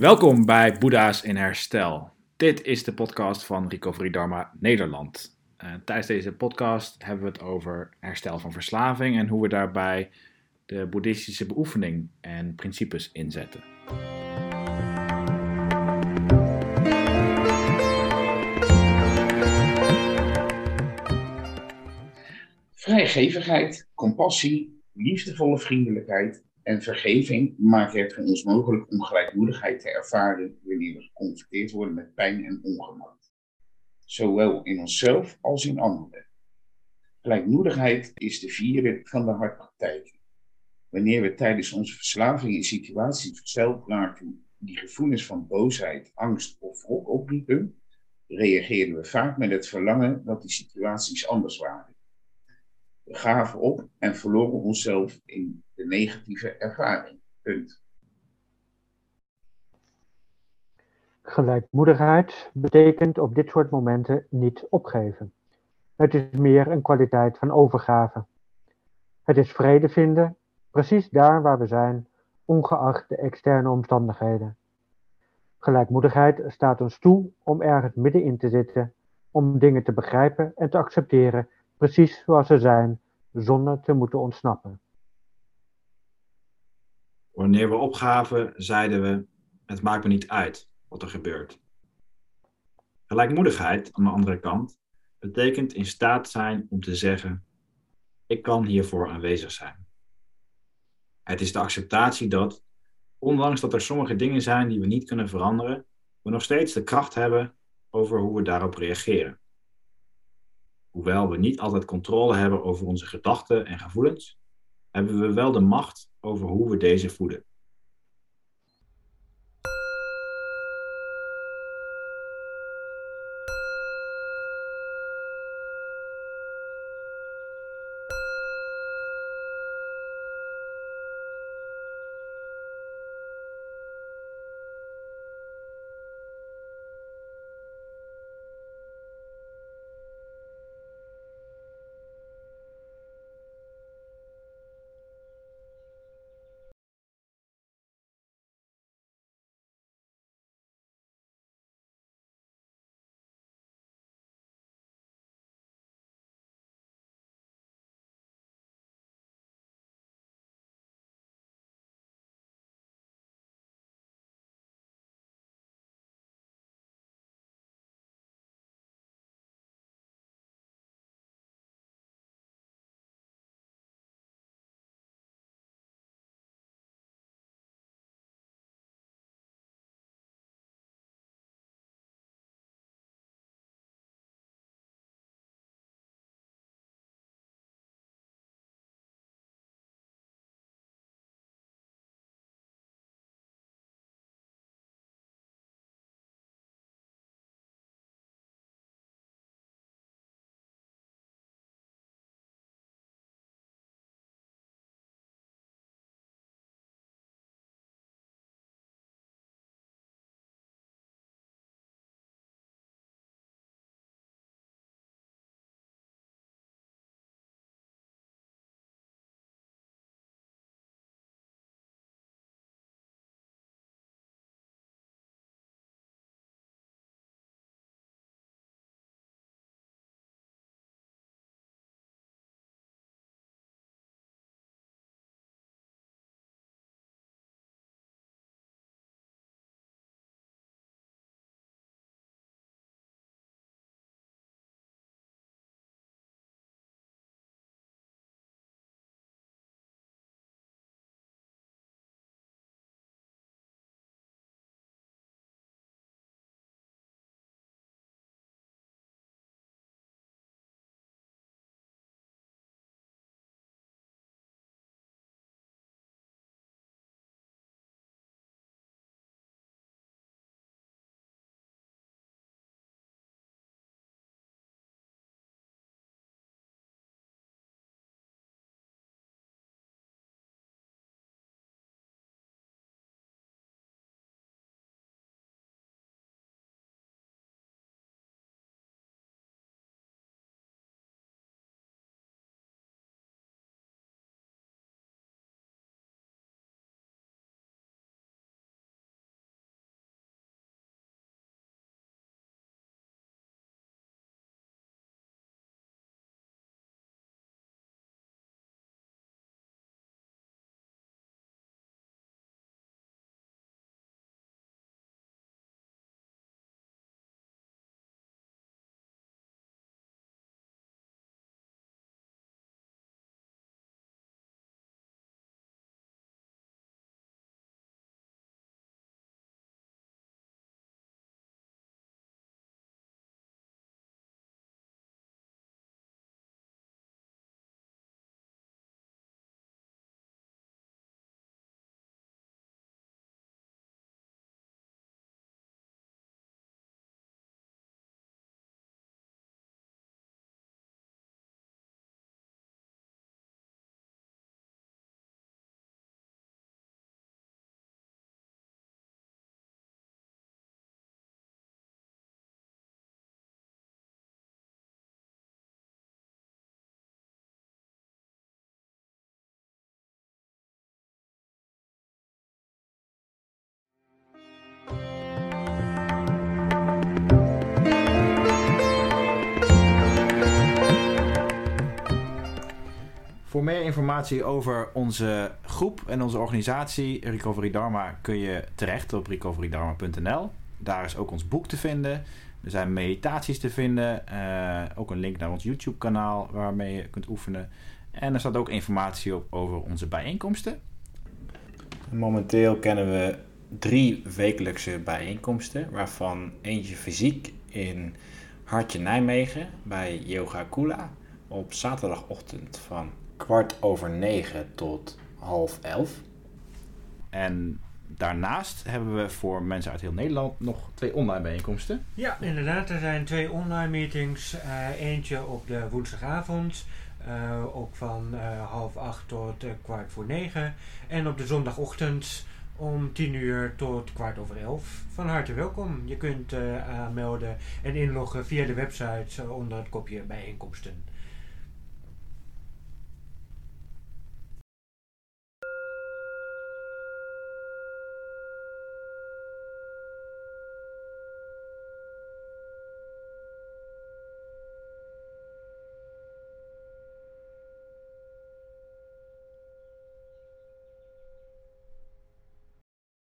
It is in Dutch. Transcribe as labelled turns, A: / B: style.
A: Welkom bij Boeddha's in Herstel. Dit is de podcast van Recovery Dharma Nederland. Uh, tijdens deze podcast hebben we het over herstel van verslaving en hoe we daarbij de boeddhistische beoefening en principes inzetten.
B: Vrijgevigheid, compassie, liefdevolle vriendelijkheid en vergeving maken het voor ons mogelijk om gelijkmoedigheid te ervaren wanneer we geconfronteerd worden met pijn en ongemak. Zowel in onszelf als in anderen. Gelijkmoedigheid is de vierde van de hartpraktijken. Wanneer we tijdens onze verslaving in situaties versteld raakten die gevoelens van boosheid, angst of wrok opriepen, reageerden we vaak met het verlangen dat die situaties anders waren. We gaven op en verloren onszelf in de negatieve ervaring.
C: Gelijkmoedigheid betekent op dit soort momenten niet opgeven. Het is meer een kwaliteit van overgave. Het is vrede vinden, precies daar waar we zijn, ongeacht de externe omstandigheden. Gelijkmoedigheid staat ons toe om ergens middenin te zitten, om dingen te begrijpen en te accepteren, precies zoals ze zijn, zonder te moeten ontsnappen.
A: Wanneer we opgaven, zeiden we: Het maakt me niet uit wat er gebeurt. Gelijkmoedigheid, aan de andere kant, betekent in staat zijn om te zeggen: Ik kan hiervoor aanwezig zijn. Het is de acceptatie dat, ondanks dat er sommige dingen zijn die we niet kunnen veranderen, we nog steeds de kracht hebben over hoe we daarop reageren. Hoewel we niet altijd controle hebben over onze gedachten en gevoelens, hebben we wel de macht over hoe we deze voeden. Voor meer informatie over onze groep en onze organisatie Recovery Dharma kun je terecht op recoverydharma.nl. Daar is ook ons boek te vinden. Er zijn meditaties te vinden. Uh, ook een link naar ons YouTube kanaal waarmee je kunt oefenen. En er staat ook informatie op over onze bijeenkomsten. Momenteel kennen we drie wekelijkse bijeenkomsten, waarvan eentje fysiek in Hartje Nijmegen bij Yoga Kula op zaterdagochtend van kwart over negen tot half elf. En daarnaast hebben we voor mensen uit heel Nederland nog twee online bijeenkomsten.
C: Ja, inderdaad. Er zijn twee online meetings. Uh, eentje op de woensdagavond. Uh, ook van uh, half acht tot kwart voor negen. En op de zondagochtend om 10 uur tot kwart over elf. Van harte welkom. Je kunt aanmelden en inloggen via de website onder het kopje bijeenkomsten.